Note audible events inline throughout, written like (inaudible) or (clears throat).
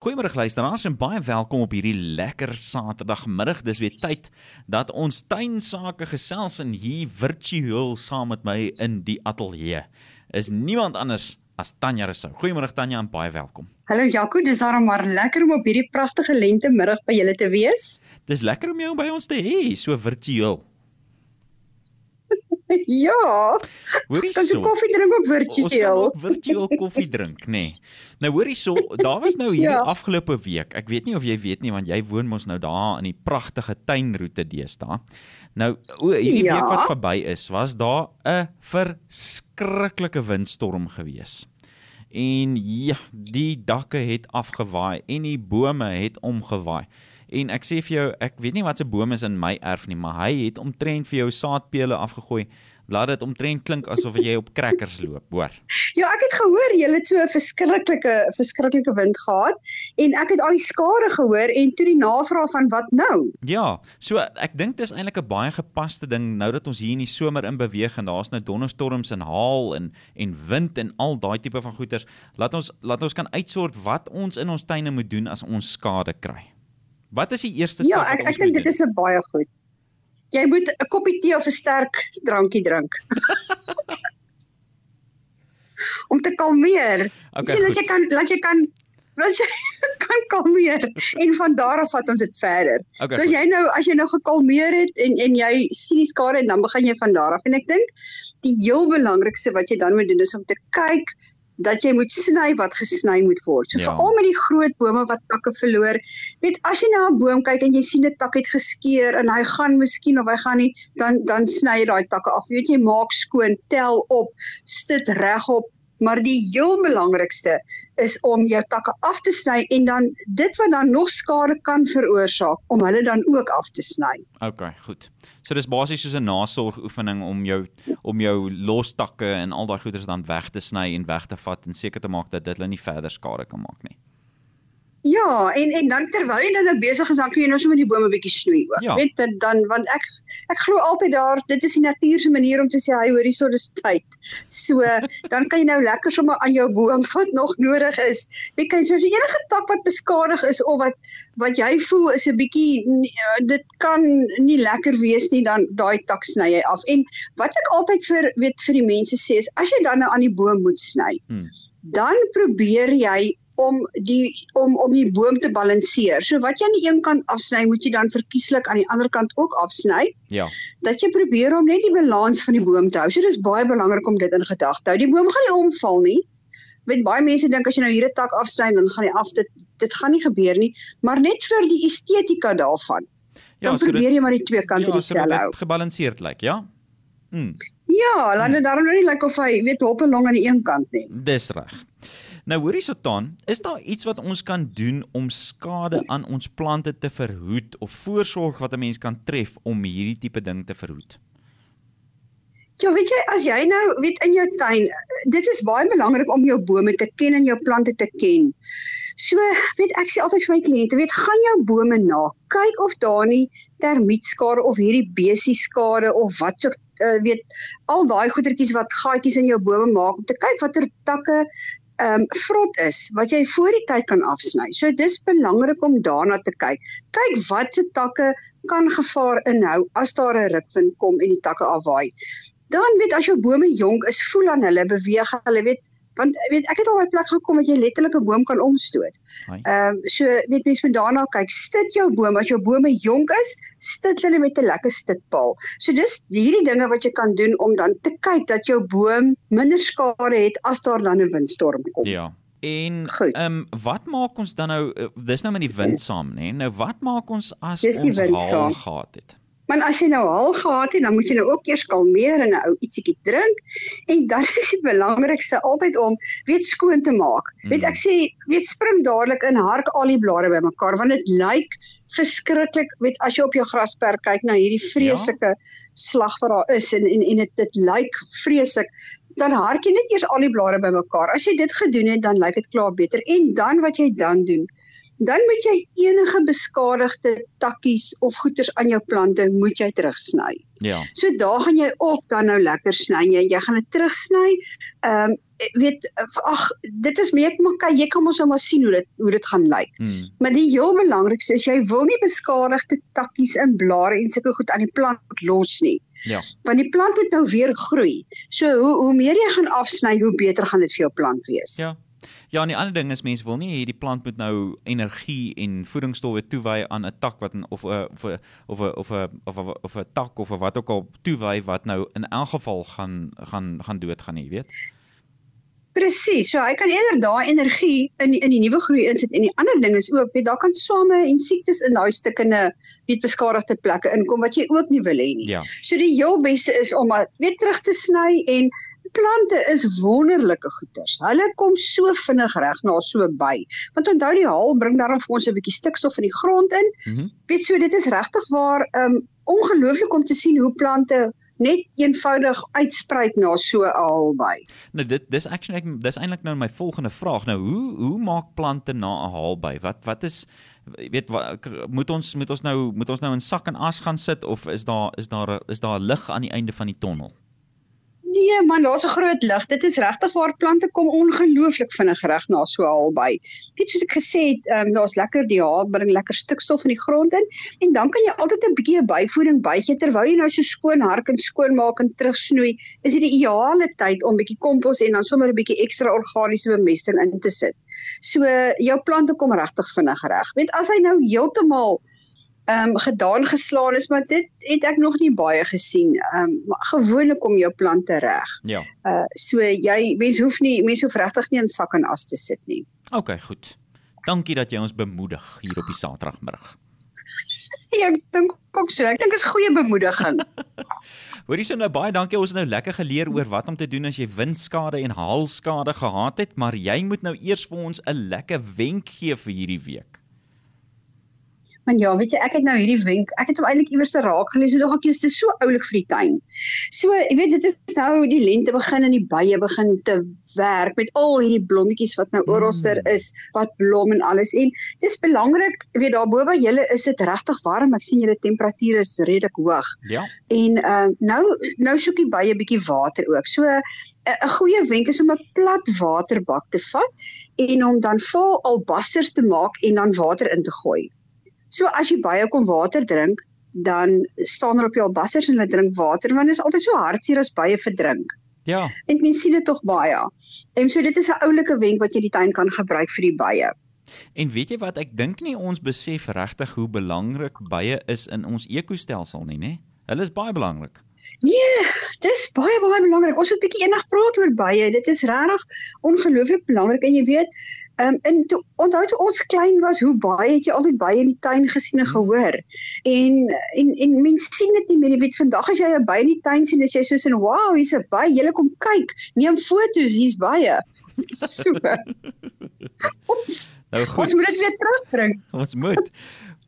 Goeiemôre luisteraars en baie welkom op hierdie lekker Saterdagmiddag. Dis weer tyd dat ons tuinsake gesels en hier virtueel saam met my in die ateljee is niemand anders as Tanya Rousseau. Goeiemôre Tanya en baie welkom. Hallo Jaco, dis daarom maar lekker om op hierdie pragtige lentemiddag by julle te wees. Dis lekker om jou by ons te hê, so virtueel. (laughs) ja. Hoorie so. Kan koffie drink op virtueel. Ons kan virtueel koffie (laughs) drink, nê. Nee. Nou hoorie so, daar was nou hierdie ja. afgelope week. Ek weet nie of jy weet nie want jy woon mos nou daar in die pragtige tuinroete deesdae. Nou, o, hierdie ja. week wat verby is, was daar 'n verskriklike windstorm gewees. En ja, die dakke het afgewaai en die bome het omgewaai. En ek sê vir jou, ek weet nie wat se boom is in my erf nie, maar hy het omtrent vir jou saadpele afgegooi. Laat dit omtrent klink asof jy op crackers loop, hoor. Ja, ek het gehoor jy het so 'n verskriklike verskriklike wind gehad en ek het al die skare gehoor en toe die navraag van wat nou? Ja, so ek dink dis eintlik 'n baie gepaste ding nou dat ons hier in die somer in beweeg en daar's nou donderstorms en haal en en wind en al daai tipe van goeters. Laat ons laat ons kan uitsort wat ons in ons tuine moet doen as ons skade kry. Wat is die eerste ja, stap? Ja, ek ek dink dit is 'n baie goed. Jy moet 'n koppie tee of 'n sterk drankie drink. (laughs) Om te kalmeer. Okay, Sien dat jy kan laat jy kan wat jy kan kalmeer (laughs) en van daar af vat ons dit verder. Okay, so as jy nou as jy nou gekalmeer het en en jy sien die skade en dan begin jy van daar af en ek dink die heel belangrikste wat jy dan moet doen is om te kyk dat jy moet sny wat gesny moet word. So ja. veral met die groot bome wat takke verloor. Weet as jy na 'n boom kyk en jy sien 'n tak het geskeur en hy gaan miskien of hy gaan nie, dan dan sny jy daai takke af. Weet jy maak skoon, tel op, sit regop, maar die heel belangrikste is om jou takke af te sny en dan dit wat dan nog skade kan veroorsaak om hulle dan ook af te sny. OK, goed. So dis basies soos 'n nasorgoefening om jou om jou los takke en al daai goeders dan weg te sny en weg te vat en seker te maak dat dit hulle nie verder skade kan maak nie. Ja, en en dan terwyl jy dan nou besig is, dan kan jy nou sommer die bome bietjie snoei ook. Ja. Weet dan, want ek ek glo altyd daar, dit is die natuur se manier om te sê hy hoor hierso dis tyd. So (laughs) dan kan jy nou lekker sommer aan jou boom (laughs) wat nog nodig is. Jy, soos enige tak wat beskadig is of wat wat jy voel is 'n bietjie dit kan nie lekker wees nie, dan daai tak sny jy af. En wat ek altyd vir weet vir die mense sê is as jy dan nou aan die boom moet sny, hmm. dan probeer jy om die om om die boom te balanseer. So wat jy aan die een kant afsny, moet jy dan verkieslik aan die ander kant ook afsny. Ja. Dat jy probeer om net die balans van die boom te hou. So dis baie belangrik om dit in gedagte te hou. Die boom gaan nie omval nie. Weet baie mense dink as jy nou hier 'n tak afsny, dan gaan hy af. Dit dit gaan nie gebeur nie, maar net vir die estetika daarvan. Ja, dan so probeer dit, jy maar die twee kante ja, dieselfde hou. Gebalanseerd lyk, like, ja? Mm. Ja, laat dit daarom nou nie lyk like of hy weet hop en long aan die een kant nie. Dis reg. Nou hoorie Sotan, is daar iets wat ons kan doen om skade aan ons plante te verhoed of voorsorg wat 'n mens kan tref om hierdie tipe ding te verhoed? Ja, weet jy, as jy nou weet in jou tuin, dit is baie belangrik om jou bome te ken en jou plante te ken. So, weet ek sê altyd vir my kliënte, weet gaan jou bome na, kyk of daar nie termietskade of hierdie besieskade of wat so uh, weet al daai goetertjies wat gaatjies in jou bome maak om te kyk watter takke ehm um, vrot is wat jy voor die tyd kan afsny. So dis belangrik om daarna te kyk. Kyk watse takke kan gevaar inhou as daar 'n rukwind kom en die takke afwaai. Dan weet as jou bome jonk is, voel aan hulle beweeg, hulle weet want weet ek het al by 'n plek gekom wat jy letterlik 'n boom kan omstoot. Ehm um, so weet mense moet daarna kyk, stit jou boom as jou bome jonk is, stit hulle met 'n lekker stitpaal. So dis hierdie dinge wat jy kan doen om dan te kyk dat jou boom minder skade het as daar dan 'n windstorm kom. Ja. En ehm um, wat maak ons dan nou uh, dis nou met die wind (clears throat) saam nê? Nou wat maak ons as ons haal gehad het? Maar as jy nou haal gehad het, dan moet jy nou ook eers kalmeer en 'n ou ietsiekie drink en dan is die belangrikste altyd om weet skoon te maak. Mm. Weet ek sê, weet spring dadelik in hark al die blare bymekaar want dit lyk verskriklik. Weet as jy op jou grasperk kyk na hierdie vreeslike ja. slag wat daar is en en en dit dit lyk vreeslik dan hark jy net eers al die blare bymekaar. As jy dit gedoen het, dan lyk dit klaar beter. En dan wat jy dan doen, dan moet jy enige beskadigde takkies of goeters aan jou plante moet jy terugsny. Ja. So daar gaan jy ook dan nou lekker sny jy, jy gaan dit terugsny. Ehm um, weet ag dit is meer maar jy kan mos nou maar sien hoe dit hoe dit gaan lyk. Hmm. Maar die heel belangrikste is jy wil nie beskadigde takkies en blare en sulke goed aan die plant los nie. Ja. Want die plant moet nou weer groei. So hoe hoe meer jy gaan afsny, hoe beter gaan dit vir jou plant wees. Ja. Ja, en die ander ding is mense wil nie hierdie plant moet nou energie en voedingsstowwe toewy aan 'n tak wat of 'n of 'n of 'n of 'n of 'n of 'n tak of wat ook al toewy wat nou in elk geval gaan gaan gaan doodgaan, jy weet. Presies. So hy kan eerder daai energie in die, in die nuwe groei insit en die ander ding is ook, weet daar kan swame en siektes in daai stukkende weet beskadigde plekke inkom wat jy ook nie wil hê nie. Ja. So die heel beste is om maar weer terug te sny en plante is wonderlike goeters. Hulle kom so vinnig reg na so by. Want onthou die haal bring daarom vir ons 'n bietjie stikstof in die grond in. Mm -hmm. Weet so dit is regtig waar um ongelooflik om te sien hoe plante net eenvoudig uitsprei na so 'n haalby. Nou dit dis actually dis eintlik nou my volgende vraag. Nou hoe hoe maak plante na 'n haalby? Wat wat is weet wat moet ons moet ons nou moet ons nou in sak en as gaan sit of is daar is daar is daar lig aan die einde van die tonnel? Nee man, daar's 'n groot lig. Dit is regtig waar plante kom ongelooflik vinnig reg na so albei. Net soos ek gesê het, um, daar's lekker die haal bring lekker stikstof in die grond in en dan kan jy altyd 'n bietjie byvoeding bygee terwyl jy nou so skoon hark en skoon maak en terugsnoei. Is dit die ideale tyd om bietjie kompos en dan sommer 'n bietjie ekstra organiese bemesting in te sit. So jou plante kom regtig vinnig reg. Want as hy nou heeltemal ehm um, gedaan geslaan is, maar dit het ek nog nie baie gesien. Ehm um, maar gewoonlik kom jou plante reg. Ja. Uh so jy mens hoef nie mens hoef regtig nie in sak en as te sit nie. OK, goed. Dankie dat jy ons bemoedig hier op die Saterdagmiddag. (laughs) Ja, ek dink ook so. Ek dink is goeie bemoediging. (laughs) Hoorie so nou baie dankie. Ons het nou lekker geleer oor wat om te doen as jy windskade en haalskade gehad het, maar jy moet nou eers vir ons 'n lekker wenk gee vir hierdie week. Want ja, weet jy, ek het nou hierdie wenk, ek het hom eintlik iewers te raak gelees, so dog ek jy's te so oulik vir die tuin. So, jy weet, dit is nou die lente begin en die bye begin te werk met al hierdie blommetjies wat nou oralster mm. is, wat blom en alles. En dis belangrik, weet daarbo by julle is dit regtig warm. Ek sien julle temperatuur is redelik hoog. Ja. En uh nou nou soek die bye bietjie water ook. So 'n goeie wenk is om 'n plat waterbak te vat en hom dan vol albasters te maak en dan water in te gooi. So as jy baie kom water drink, dan staan er op jou albassers en hulle drink water want dit is altyd so hartseer as baie verdrink. Ja. En mens sien dit tog baie. En so dit is 'n oulike wenk wat jy die tuin kan gebruik vir die baie. En weet jy wat ek dink nie ons besef regtig hoe belangrik baie is in ons ekostelsel nie, né? Hulle is baie belangrik. Nee, dis baie baie belangrik. Ons moet bietjie eendag praat oor baie. Dit is regtig ongelooflik belangrik en jy weet, Ehm um, en toe onthou toe ons klein was, hoe baie het jy altyd baie in die tuin gesien en gehoor. En en en mense sien dit nie meer. Jy weet vandag as jy 'n by in die tuin sien, as jy soos in wow, hier's 'n by, jy kom kyk, neem foto's, hier's baie. Super. (laughs) ons, nou goed. Ons moet dit weer terugbring. Ons moet.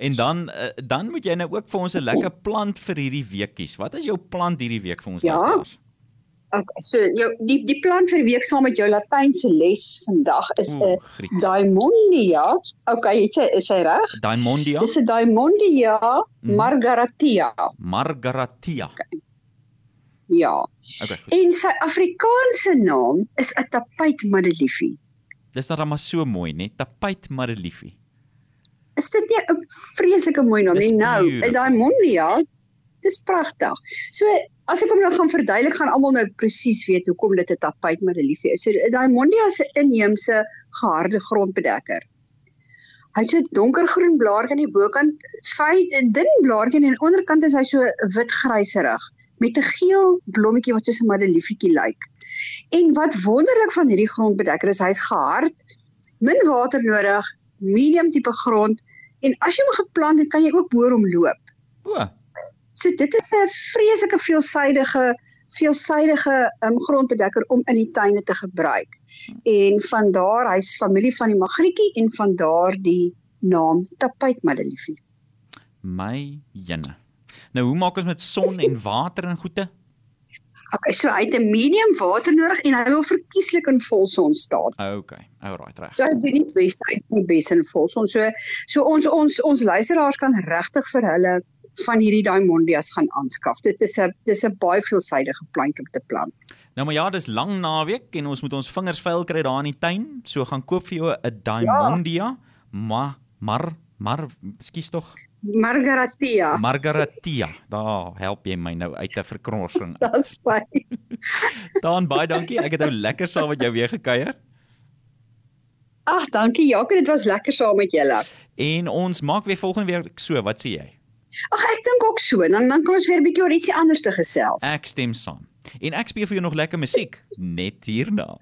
En dan uh, dan moet jy nou ook vir ons 'n lekker plant vir hierdie week kies. Wat is jou plant hierdie week vir ons ja. luisteraars? Okay, so jou die die plan vir die week saam met jou Latynse les vandag is 'n Diamondia. Okay, het jy is jy reg? Diamondia. Dis 'n Diamondia mm. Margaratia. Margaratia. Okay. Ja. Okay. Goed. En sy Afrikaanse naam is 'n tapuitmadeliefie. Dis dan maar so mooi, net tapuitmadeliefie. Is dit nie 'n vreeslike mooi naam nie? Nou, 'n Diamondia. Dis pragtig. So As ek hom nou gaan verduidelik, gaan almal nou presies weet hoekom dit 'n tapuit met 'n liefie is. So Diamondia is 'n inheemse geharde grondbedekker. Hy het so donkergroen blaartjie aan die bokant, fyn dun blaartjie en aan die onderkant is hy so wit-gryserig met 'n geel blommetjie wat soos 'n madeliefietjie lyk. En wat wonderlik van hierdie grondbedekker is, hy's gehard, min water nodig, medium tipe grond en as jy hom geplant het, kan jy ook boor hom loop. O, So dit is 'n vreeslike veelsidige veelsidige um, grondbedekker om in die tuine te gebruik. En van daar hy's familie van die magrietjie en van daar die naam tapuitmadeliefie. My jenne. Nou hoe maak ons met son en water en goeie? Okay, so hy het 'n medium water nodig en hy wil verkieslik in volson staan. Okay. Alright, reg. So hy doen nie bes hy doen bes in volson. So so ons ons ons luisteraars kan regtig vir hulle van hierdie Diamondias gaan aanskaf. Dit is 'n dis 'n baie veelsidige plant om te plant. Nou maar ja, dis lang naweek en ons moet ons vingers vuil kry daar in die tuin. So gaan koop vir jou 'n Diamondia. Ja. Maar maar maar skus tog. Margaratia. Margaratia. Daar help jy my nou uit 'n verkrossing. Dis fyn. Dan baie dankie. Ek het nou lekker saam met jou weer gekuier. Ag, dankie Jacques, dit was lekker saam met julle. En ons maak weer volgende week so, wat sê jy? Ag, ek dink ook so. Dan dan kan ons weer 'n bietjie oor ietsie anders te gesels. Ek stem saam. En ek speel vir jou nog lekker musiek net hierna.